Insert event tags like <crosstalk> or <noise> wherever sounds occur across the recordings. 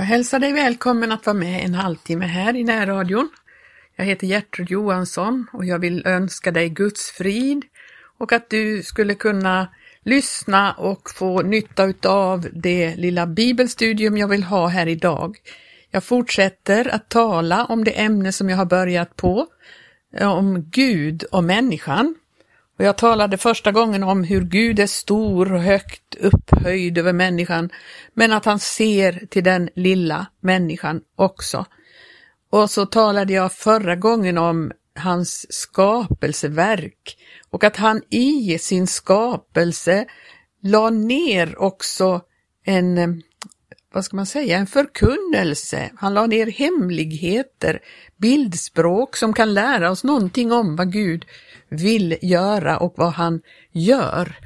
Jag hälsar dig välkommen att vara med en halvtimme här i närradion. Jag heter Gertrud Johansson och jag vill önska dig Guds frid och att du skulle kunna lyssna och få nytta utav det lilla bibelstudium jag vill ha här idag. Jag fortsätter att tala om det ämne som jag har börjat på, eh, om Gud och människan. Och jag talade första gången om hur Gud är stor och högt upphöjd över människan, men att han ser till den lilla människan också. Och så talade jag förra gången om hans skapelseverk och att han i sin skapelse la ner också en, eh, vad ska man säga, en förkunnelse. Han la ner hemligheter, bildspråk som kan lära oss någonting om vad Gud vill göra och vad han gör.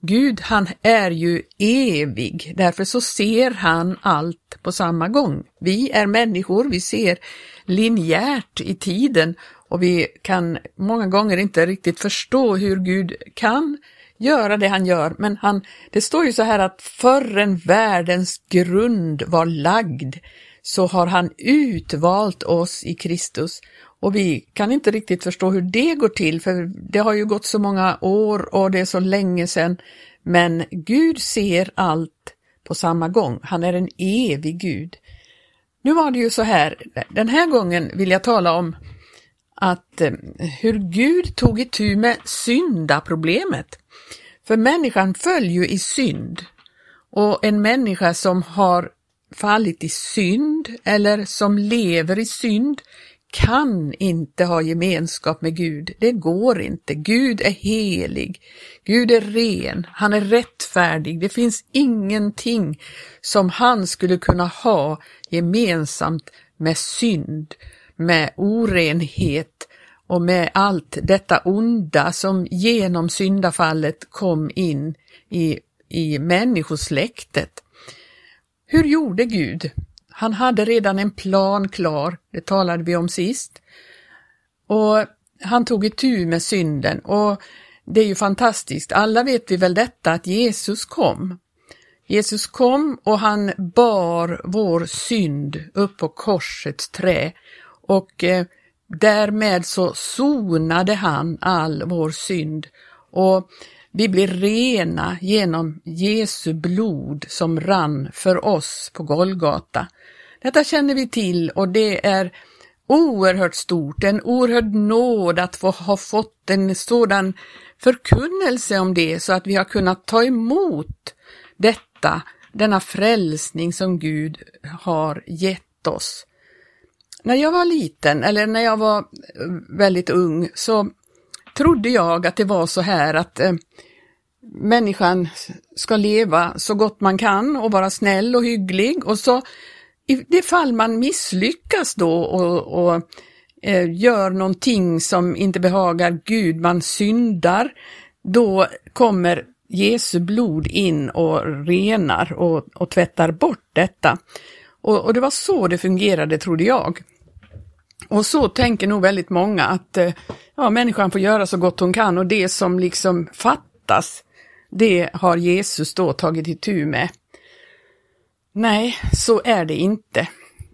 Gud han är ju evig, därför så ser han allt på samma gång. Vi är människor, vi ser linjärt i tiden och vi kan många gånger inte riktigt förstå hur Gud kan göra det han gör, men han, det står ju så här att förrän världens grund var lagd så har han utvalt oss i Kristus och vi kan inte riktigt förstå hur det går till, för det har ju gått så många år och det är så länge sedan. Men Gud ser allt på samma gång. Han är en evig Gud. Nu var det ju så här, den här gången vill jag tala om att eh, hur Gud tog itu med syndaproblemet. För människan föll ju i synd och en människa som har fallit i synd eller som lever i synd kan inte ha gemenskap med Gud. Det går inte. Gud är helig. Gud är ren. Han är rättfärdig. Det finns ingenting som han skulle kunna ha gemensamt med synd, med orenhet och med allt detta onda som genom syndafallet kom in i, i människosläktet. Hur gjorde Gud? Han hade redan en plan klar, det talade vi om sist. Och han tog itu med synden och det är ju fantastiskt. Alla vet vi väl detta att Jesus kom. Jesus kom och han bar vår synd upp på korsets trä och eh, därmed så sonade han all vår synd och vi blir rena genom Jesu blod som rann för oss på Golgata. Detta känner vi till och det är oerhört stort, en oerhörd nåd att få ha fått en sådan förkunnelse om det så att vi har kunnat ta emot detta, denna frälsning som Gud har gett oss. När jag var liten, eller när jag var eh, väldigt ung, så trodde jag att det var så här att eh, människan ska leva så gott man kan och vara snäll och hygglig och så i det fall man misslyckas då och, och eh, gör någonting som inte behagar Gud, man syndar, då kommer Jesu blod in och renar och, och tvättar bort detta. Och, och, det var så det fungerade, trodde jag. Och så tänker nog väldigt många att eh, ja, människan får göra så gott hon kan och det som liksom fattas, det har Jesus då tagit itu med. Nej, så är det inte.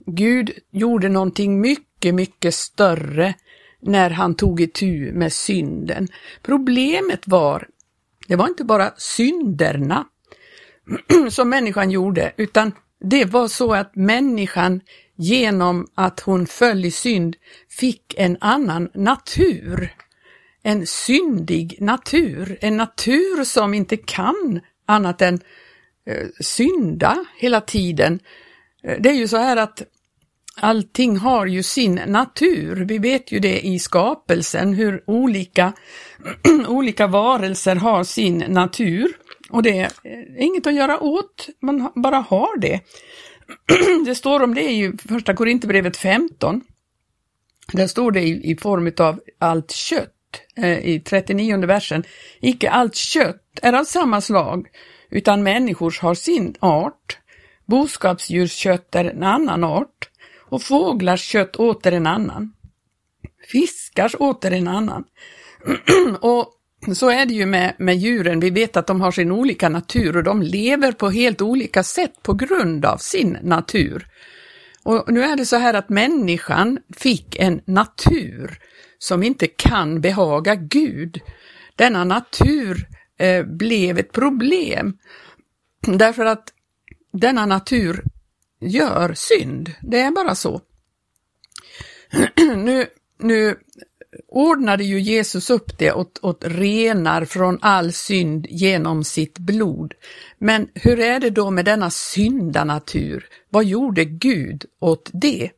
Gud gjorde någonting mycket, mycket större när han tog itu med synden. Problemet var, det var inte bara synderna <clears throat> som människan gjorde, utan det var så att människan genom att hon föll i synd fick en annan natur. En syndig natur, en natur som inte kan annat än eh, synda hela tiden. Eh, det är ju så här att allting har ju sin natur. Vi vet ju det i skapelsen hur olika, <clears throat> olika varelser har sin natur och det är eh, inget att göra åt, man bara har det. <clears throat> Det står om det i första Korinthierbrevet 15. Där står det i, i form av allt kött eh, i 39 versen. Icke allt kött är av samma slag utan människors har sin art, boskapsdjurs kött är en annan art och fåglars kött åter en annan, fiskars åter en annan. <clears throat> och så är det ju med, med djuren. Vi vet att de har sin olika natur och de lever på helt olika sätt på grund av sin natur. Och nu är det så här att människan fick en natur som inte kan behaga Gud. Denna natur eh, blev ett problem därför att denna natur gör synd. Det är bara så. <clears throat> nu, nu ordnade ju Jesus upp det åt, åt renar från all synd genom sitt blod. Men hur är det då med denna syndanatur? Vad gjorde Gud åt det?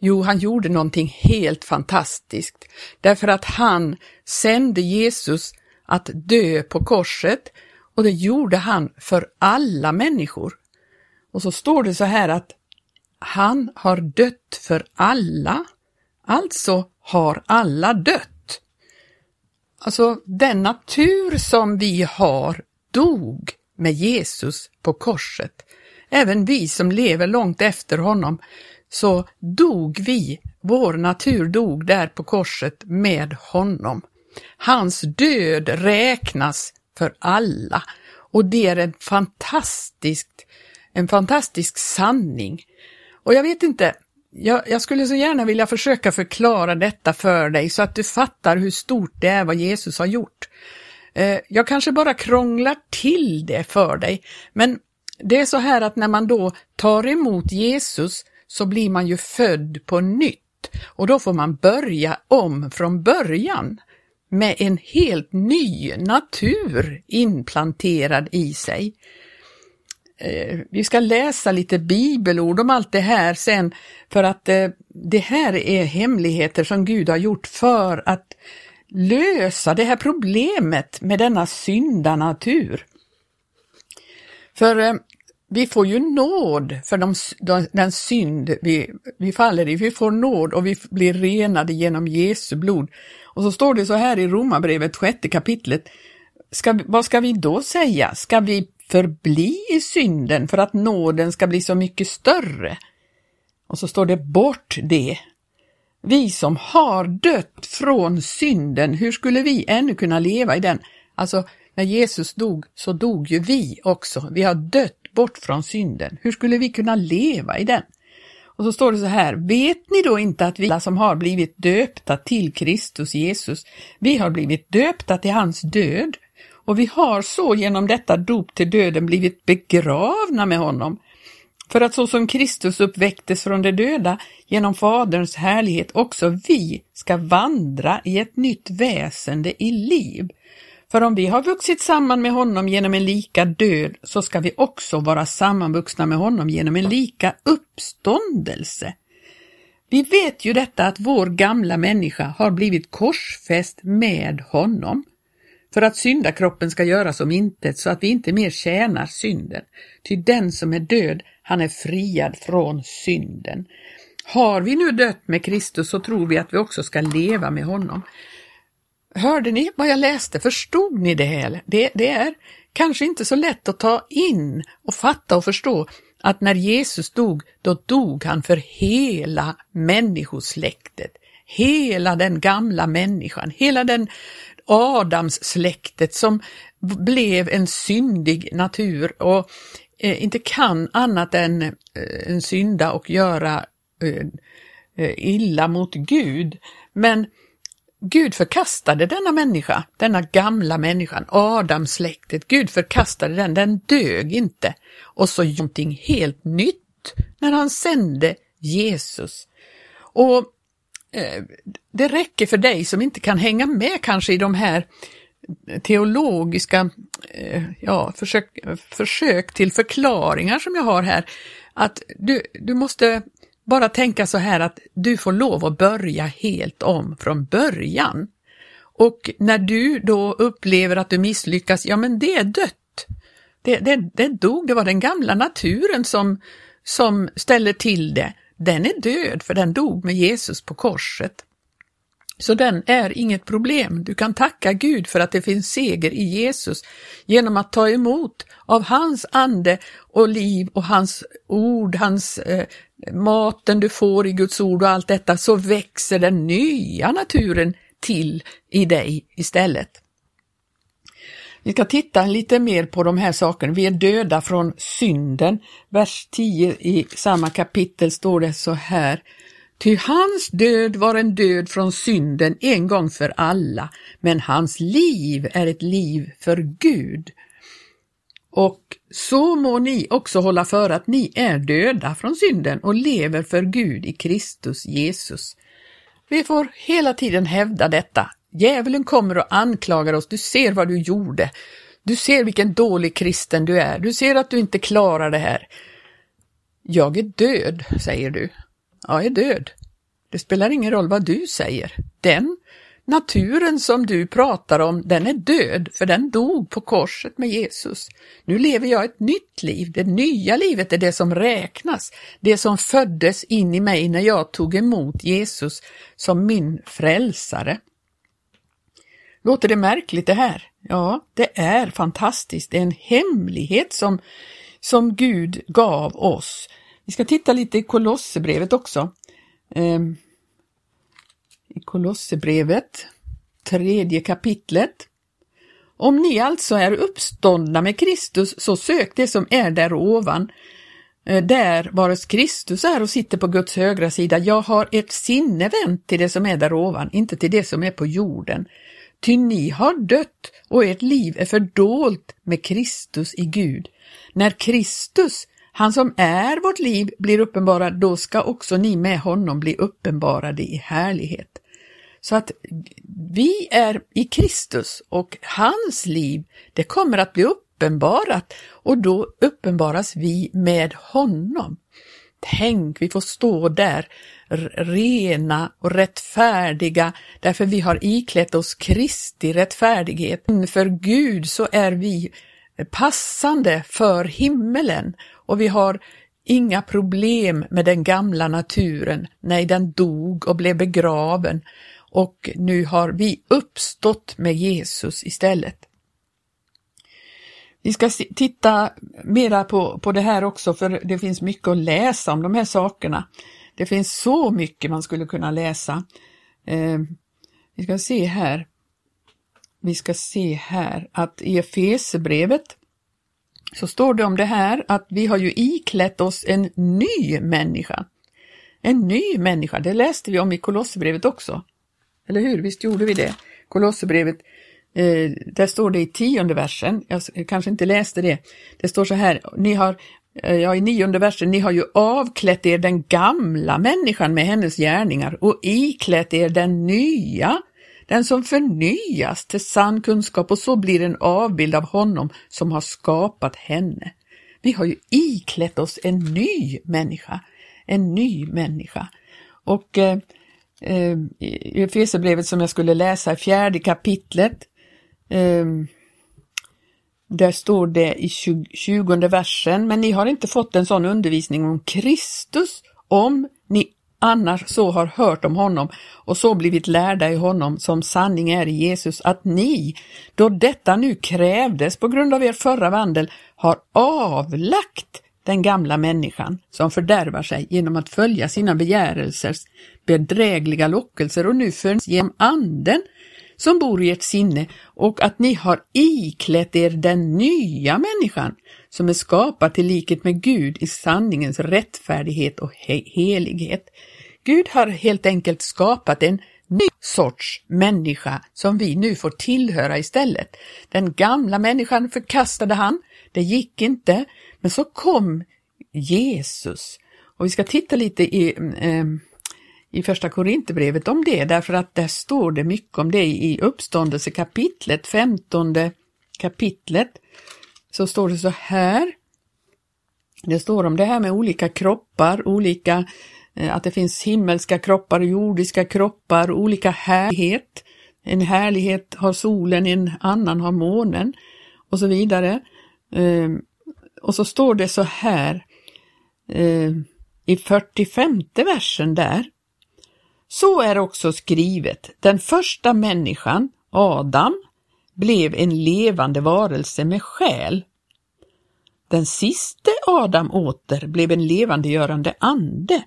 Jo, han gjorde någonting helt fantastiskt, därför att han sände Jesus att dö på korset och det gjorde han för alla människor. Och så står det så här att han har dött för alla, alltså har alla dött. Alltså den natur som vi har dog med Jesus på korset. Även vi som lever långt efter honom, så dog vi, vår natur dog där på korset med honom. Hans död räknas för alla och det är en fantastisk, en fantastisk sanning. Och jag vet inte, jag, jag, skulle så gärna vilja försöka förklara detta för dig så att du fattar hur stort det är vad Jesus har gjort. Eh, jag kanske bara krånglar till det för dig, men det är så här att när man då tar emot Jesus så blir man ju född på nytt och då får man börja om från början med en helt ny natur inplanterad i sig. Eh, vi ska läsa lite bibelord om allt det här sen för att eh, det här är hemligheter som Gud har gjort för att lösa det här problemet med denna syndanatur. För eh, vi får ju nåd för de, den synd vi, vi faller i. Vi får nåd och vi blir renade genom Jesu blod. Och så står det så här i Romarbrevet, sjätte kapitlet. Ska, vad ska vi då säga? Ska vi förbli i synden för att nåden ska bli så mycket större? Och så står det bort det. Vi som har dött från synden, hur skulle vi ännu kunna leva i den? Alltså, när Jesus dog så dog ju vi också. Vi har dött bort från synden. Hur skulle vi kunna leva i den? Och så står det så här, vet ni då inte att vi som har blivit döpta till Kristus Jesus, vi har blivit döpta till hans död och vi har så genom detta dop till döden blivit begravna med honom. För att så som Kristus uppväcktes från de döda genom Faderns härlighet också vi ska vandra i ett nytt väsende i liv. För om vi har vuxit samman med honom genom en lika död så ska vi också vara sammanvuxna med honom genom en lika uppståndelse. Vi vet ju detta att vår gamla människa har blivit korsfäst med honom för att syndakroppen ska göras om intet så att vi inte mer tjänar synden. Ty den som är död, han är friad från synden. Har vi nu dött med Kristus så tror vi att vi också ska leva med honom. Hörde ni vad jag läste? Förstod ni det här? Det, det är kanske inte så lätt att ta in och fatta och förstå att när Jesus dog, då dog han för hela människosläktet. Hela den gamla människan, hela den Adams släktet som blev en syndig natur och eh, inte kan annat än eh, en synda och göra eh, eh, illa mot Gud. Men Gud förkastade denna människa, denna gamla människan, Adamsläktet. Gud förkastade den, den dög inte. Och så någonting helt nytt när han sände Jesus. Och Eh, det räcker för dig som inte kan hänga med kanske i de här teologiska eh, ja, försök, försök till förklaringar som jag har här, att du, du måste bara tänka så här att du får lov att börja helt om från början. Och när du då upplever att du misslyckas, ja men det är dött. Det, det, det dog, det var den gamla naturen som, som ställer till det. Den är död för den dog med Jesus på korset. Så den är inget problem. Du kan tacka Gud för att det finns seger i Jesus genom att ta emot av hans ande och liv och hans ord, hans eh, maten du får i Guds ord och allt detta, så växer den nya naturen till i dig istället. Vi ska titta lite mer på de här sakerna. Vi är döda från synden. Vers 10 i samma kapitel står det så här. Ty hans död var en död från synden en gång för alla, men hans liv är ett liv för Gud. Och så må ni också hålla för att ni är döda från synden och lever för Gud i Kristus Jesus. Vi får hela tiden hävda detta. Djävulen kommer och anklagar oss. Du ser vad du gjorde. Du ser vilken dålig kristen du är. Du ser att du inte klarar det här. Jag är död, säger du. Jag är död. Det spelar ingen roll vad du säger. Den naturen som du pratar om, den är död, för den dog på korset med Jesus. Nu lever jag ett nytt liv. Det nya livet är det som räknas. Det som föddes in i mig när jag tog emot Jesus som min frälsare. Låter det märkligt det här? Ja, det är fantastiskt. Det är en hemlighet som, som Gud gav oss. Vi ska titta lite i Kolosserbrevet också. Ehm, I Kolosserbrevet, tredje kapitlet. Om ni alltså är uppståndna med Kristus, så sök det som är där ovan, eh, där vares Kristus är och sitter på Guds högra sida. Jag har ett sinne vänt till det som är där ovan, inte till det som är på jorden. Ty ni har dött och ert liv är fördolt med Kristus i Gud. När Kristus, han som är vårt liv, blir uppenbarad, då ska också ni med honom bli uppenbarade i härlighet. Så att vi är i Kristus och hans liv, det kommer att bli uppenbarat och då uppenbaras vi med honom. Tänk, vi får stå där rena och rättfärdiga därför vi har iklätt oss Kristi rättfärdighet. Inför Gud så är vi passande för himmelen och vi har inga problem med den gamla naturen. Nej, den dog och blev begraven och nu har vi uppstått med Jesus istället. Vi ska titta mera på, på det här också för det finns mycket att läsa om de här sakerna. Det finns så mycket man skulle kunna läsa. Eh, vi ska se här. Vi ska se här att i Efesebrevet så står det om det här att vi har ju iklätt oss en ny människa. En ny människa, det läste vi om i Kolosserbrevet också. Eller hur? Visst gjorde vi det? Kolosserbrevet, eh, där står det i tionde versen, jag kanske inte läste det, det står så här, ni har Eh, ja, i nionde versen, ni har ju avklätt er den gamla människan med hennes gärningar och iklätt er den nya, den som förnyas till sann kunskap och så blir en avbild av honom som har skapat henne. Vi har ju iklätt oss en ny människa, en ny människa. Och eh, eh, i Efesierbrevet som jag skulle läsa i fjärde kapitlet, eh, där står det i 20 versen, men ni har inte fått en sån undervisning om Kristus om ni annars så har hört om honom och så blivit lärda i honom som sanning är i Jesus, att ni, då detta nu krävdes på grund av er förra vandel, har avlagt den gamla människan som fördärvar sig genom att följa sina begärelsers bedrägliga lockelser och nu förs genom anden som bor i ert sinne och att ni har iklätt er den nya människan som är skapad till likhet med Gud i sanningens rättfärdighet och helighet. Gud har helt enkelt skapat en ny sorts människa som vi nu får tillhöra istället. Den gamla människan förkastade han, det gick inte, men så kom Jesus. Och vi ska titta lite i eh, i första Korinthierbrevet om det, därför att där står det mycket om det i uppståndelsekapitlet, femtonde kapitlet, så står det så här. Det står om det här med olika kroppar, olika, eh, att det finns himmelska kroppar, jordiska kroppar, olika härlighet. En härlighet har solen, en annan har månen och så vidare. Ehm, och så står det så här eh, i 45 versen där. Så är också skrivet, den första människan, Adam, blev en levande varelse med själ. Den siste Adam åter blev en levandegörande ande.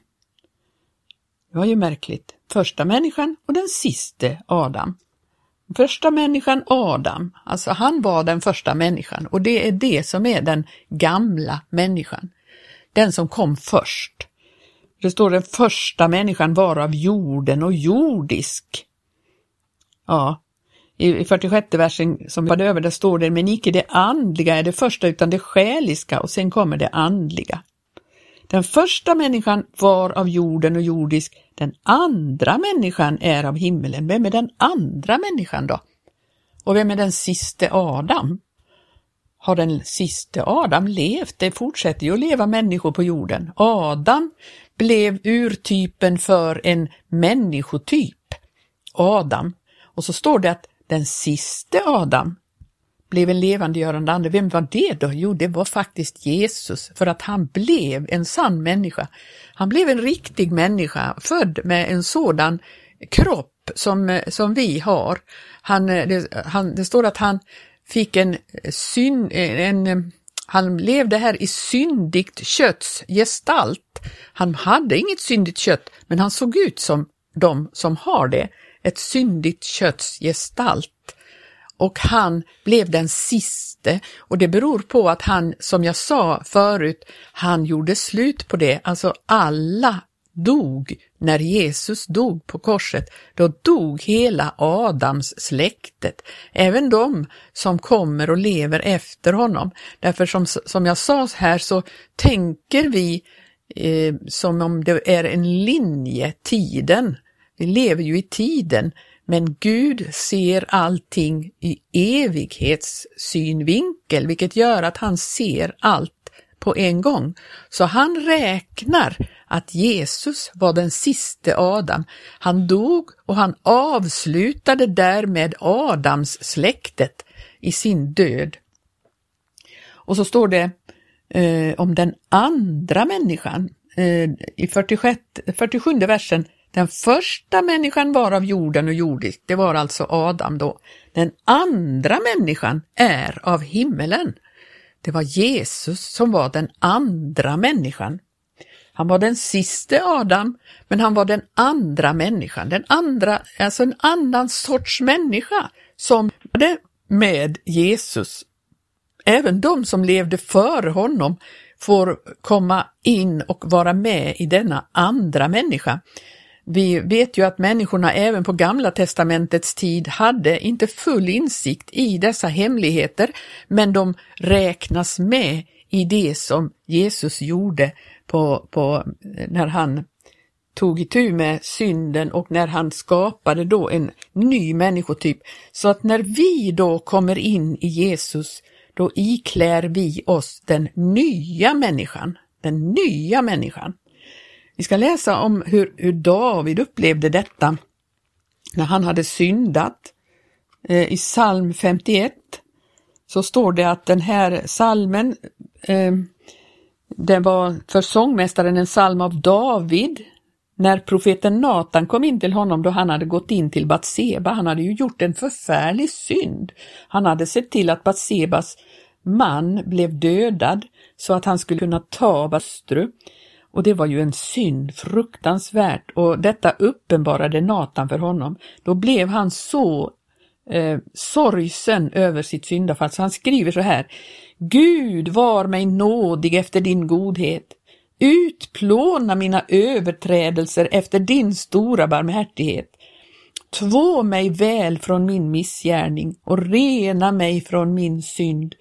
Det var ju märkligt, första människan och den siste Adam. Första människan Adam, alltså han var den första människan och det är det som är den gamla människan. Den som kom först. Det står den första människan var av jorden och jordisk. Ja, i 46 versen som var över, där står det, men icke det andliga är det första utan det själiska och sen kommer det andliga. Den första människan var av jorden och jordisk, den andra människan är av himmelen. Vem är den andra människan då? Och vem är den siste Adam? Har den siste Adam levt? Det fortsätter ju att leva människor på jorden. Adam blev urtypen för en människotyp. Adam. Och så står det att den siste Adam blev en levandegörande ande. Vem var det då? Jo, det var faktiskt Jesus, för att han blev en sann människa. Han blev en riktig människa, född med en sådan kropp som, som vi har. Han, eh, det, han, det står att han fick en eh, syn, eh, en, han levde här i syndigt kötts gestalt. Han hade inget syndigt kött, men han såg ut som de som har det, ett syndigt kötts gestalt och han blev den siste och det beror på att han, som jag sa förut, han gjorde slut på det. Alltså alla dog när Jesus dog på korset. Då dog hela Adams släktet, även de som kommer och lever efter honom. Därför som, som jag sa här så tänker vi eh, som om det är en linje, tiden. Vi lever ju i tiden, men Gud ser allting i evighetssynvinkel, vilket gör att han ser allt på en gång. Så han räknar att Jesus var den siste Adam. Han dog och han avslutade därmed Adams släktet i sin död. Och så står det eh, om den andra människan eh, i 46, 47 versen den första människan var av jorden och jordisk, det var alltså Adam då. Den andra människan är av himmelen. Det var Jesus som var den andra människan. Han var den siste Adam, men han var den andra människan, den andra, alltså en annan sorts människa som hade med Jesus. Även de som levde före honom får komma in och vara med i denna andra människa. Vi vet ju att människorna även på Gamla testamentets tid hade inte full insikt i dessa hemligheter, men de räknas med i det som Jesus gjorde på, på, när han tog itu med synden och när han skapade då en ny människotyp. Så att när vi då kommer in i Jesus, då iklär vi oss den nya människan, den nya människan. Vi ska läsa om hur, hur David upplevde detta när han hade syndat. Eh, I psalm 51 så står det att den här salmen, eh, det var för sångmästaren en psalm av David, när profeten Natan kom in till honom då han hade gått in till Batseba. Han hade ju gjort en förfärlig synd. Han hade sett till att Batsebas man blev dödad så att han skulle kunna ta Bastru. Och det var ju en synd, fruktansvärt, och detta uppenbarade Natan för honom. Då blev han så eh, sorgsen över sitt syndafall, så han skriver så här. Gud var mig nådig efter din godhet. Utplåna mina överträdelser efter din stora barmhärtighet. Två mig väl från min missgärning och rena mig från min synd.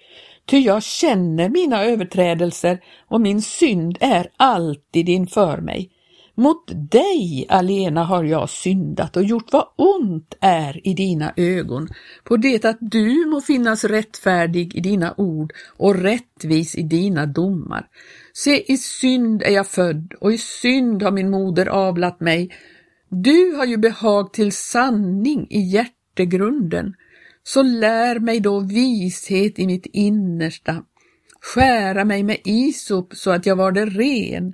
Ty jag känner mina överträdelser och min synd är alltid inför mig. Mot dig alena har jag syndat och gjort vad ont är i dina ögon, på det att du må finnas rättfärdig i dina ord och rättvis i dina domar. Se, i synd är jag född och i synd har min moder avlat mig. Du har ju behag till sanning i hjärtegrunden så lär mig då vishet i mitt innersta, skära mig med isop så att jag var det ren,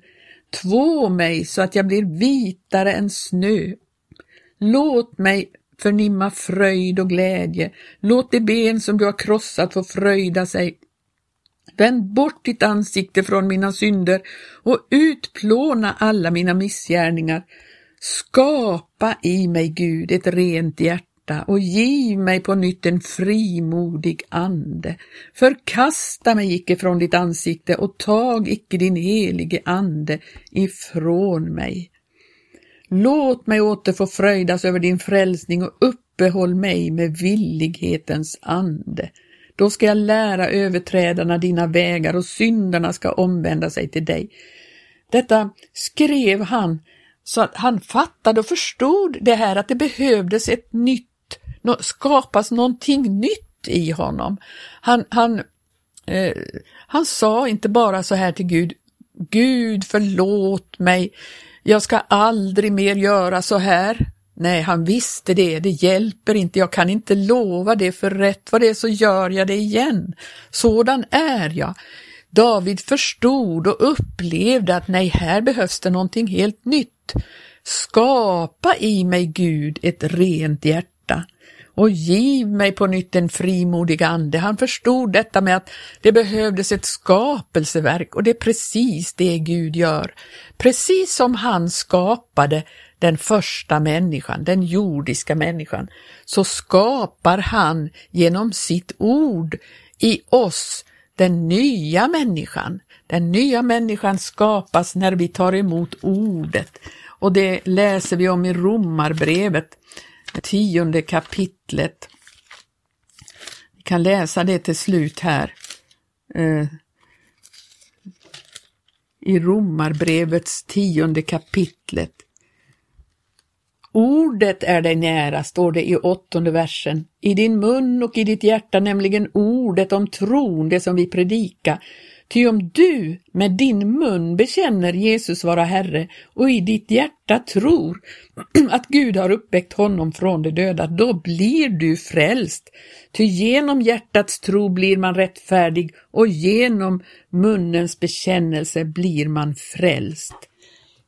två mig så att jag blir vitare än snö. Låt mig förnimma fröjd och glädje, låt de ben som du har krossat få fröjda sig. Vänd bort ditt ansikte från mina synder och utplåna alla mina missgärningar. Skapa i mig, Gud, ett rent hjärta hjärta och giv mig på nytt en frimodig ande. Förkasta mig icke från ditt ansikte och tag icke din helige ande ifrån mig. Låt mig åter få fröjdas över din frälsning och uppehåll mig med villighetens ande. Då ska jag lära överträdarna dina vägar och syndarna ska omvända sig till dig. Detta skrev han så att han fattade och förstod det här att det behövdes ett nytt, skapas någonting nytt i honom. Han, han, eh, han sa inte bara så här till Gud, Gud förlåt mig, jag ska aldrig mer göra så här. Nej, han visste det, det hjälper inte, jag kan inte lova det, för rätt vad det är så gör jag det igen. Sådan är jag. David förstod och upplevde att nej, här behövs det någonting helt nytt. Skapa i mig, Gud, ett rent hjärta och giv mig på nytt en frimodig ande. Han förstod detta med att det behövdes ett skapelseverk och det är precis det Gud gör. Precis som han skapade den första människan, den jordiska människan, så skapar han genom sitt ord i oss den nya människan. Den nya människan skapas när vi tar emot ordet och det läser vi om i Romarbrevet, tionde kapitlet. Vi kan läsa det till slut här. Eh, I Romarbrevets tionde kapitlet. Ordet är dig nära, står det i åttonde versen. I din mun och i ditt hjärta, nämligen ordet om tron, det som vi predikar. Ty om du med din mun bekänner Jesus vara Herre och i ditt hjärta tror <clears throat> att Gud har uppväckt honom från de döda, då blir du frälst. Ty genom hjärtats tro blir man rättfärdig och genom munnens bekännelse blir man frälst.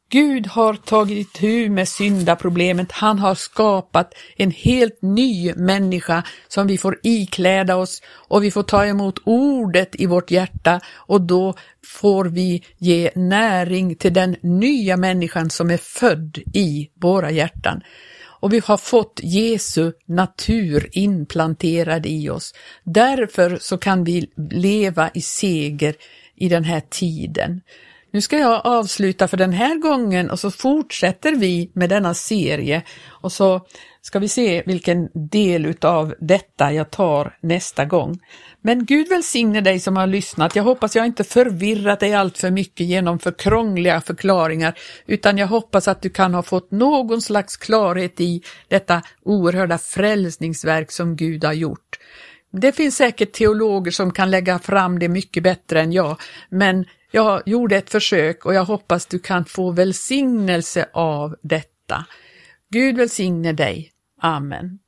Gud har tagit itu med syndaproblemet. Han har skapat en helt ny människa som vi får ikläda oss och vi får ta emot ordet i vårt hjärta och då får vi ge näring till den nya människan som är född i våra hjärtan. Och vi har fått Jesu natur implanterad i oss. Därför så kan vi leva i seger i den här tiden. Nu ska jag avsluta för den här gången och så fortsätter vi med denna serie och så ska vi se vilken del utav detta jag tar nästa gång. Men Gud välsigne dig som har lyssnat. Jag hoppas jag inte förvirrat dig allt för mycket genom för krångliga förklaringar, utan jag hoppas att du kan ha fått någon slags klarhet i detta oerhörda frälsningsverk som Gud har gjort. Det finns säkert teologer som kan lägga fram det mycket bättre än jag, men jag gjorde ett försök och jag hoppas du kan få välsignelse av detta. Gud välsigne dig. Amen.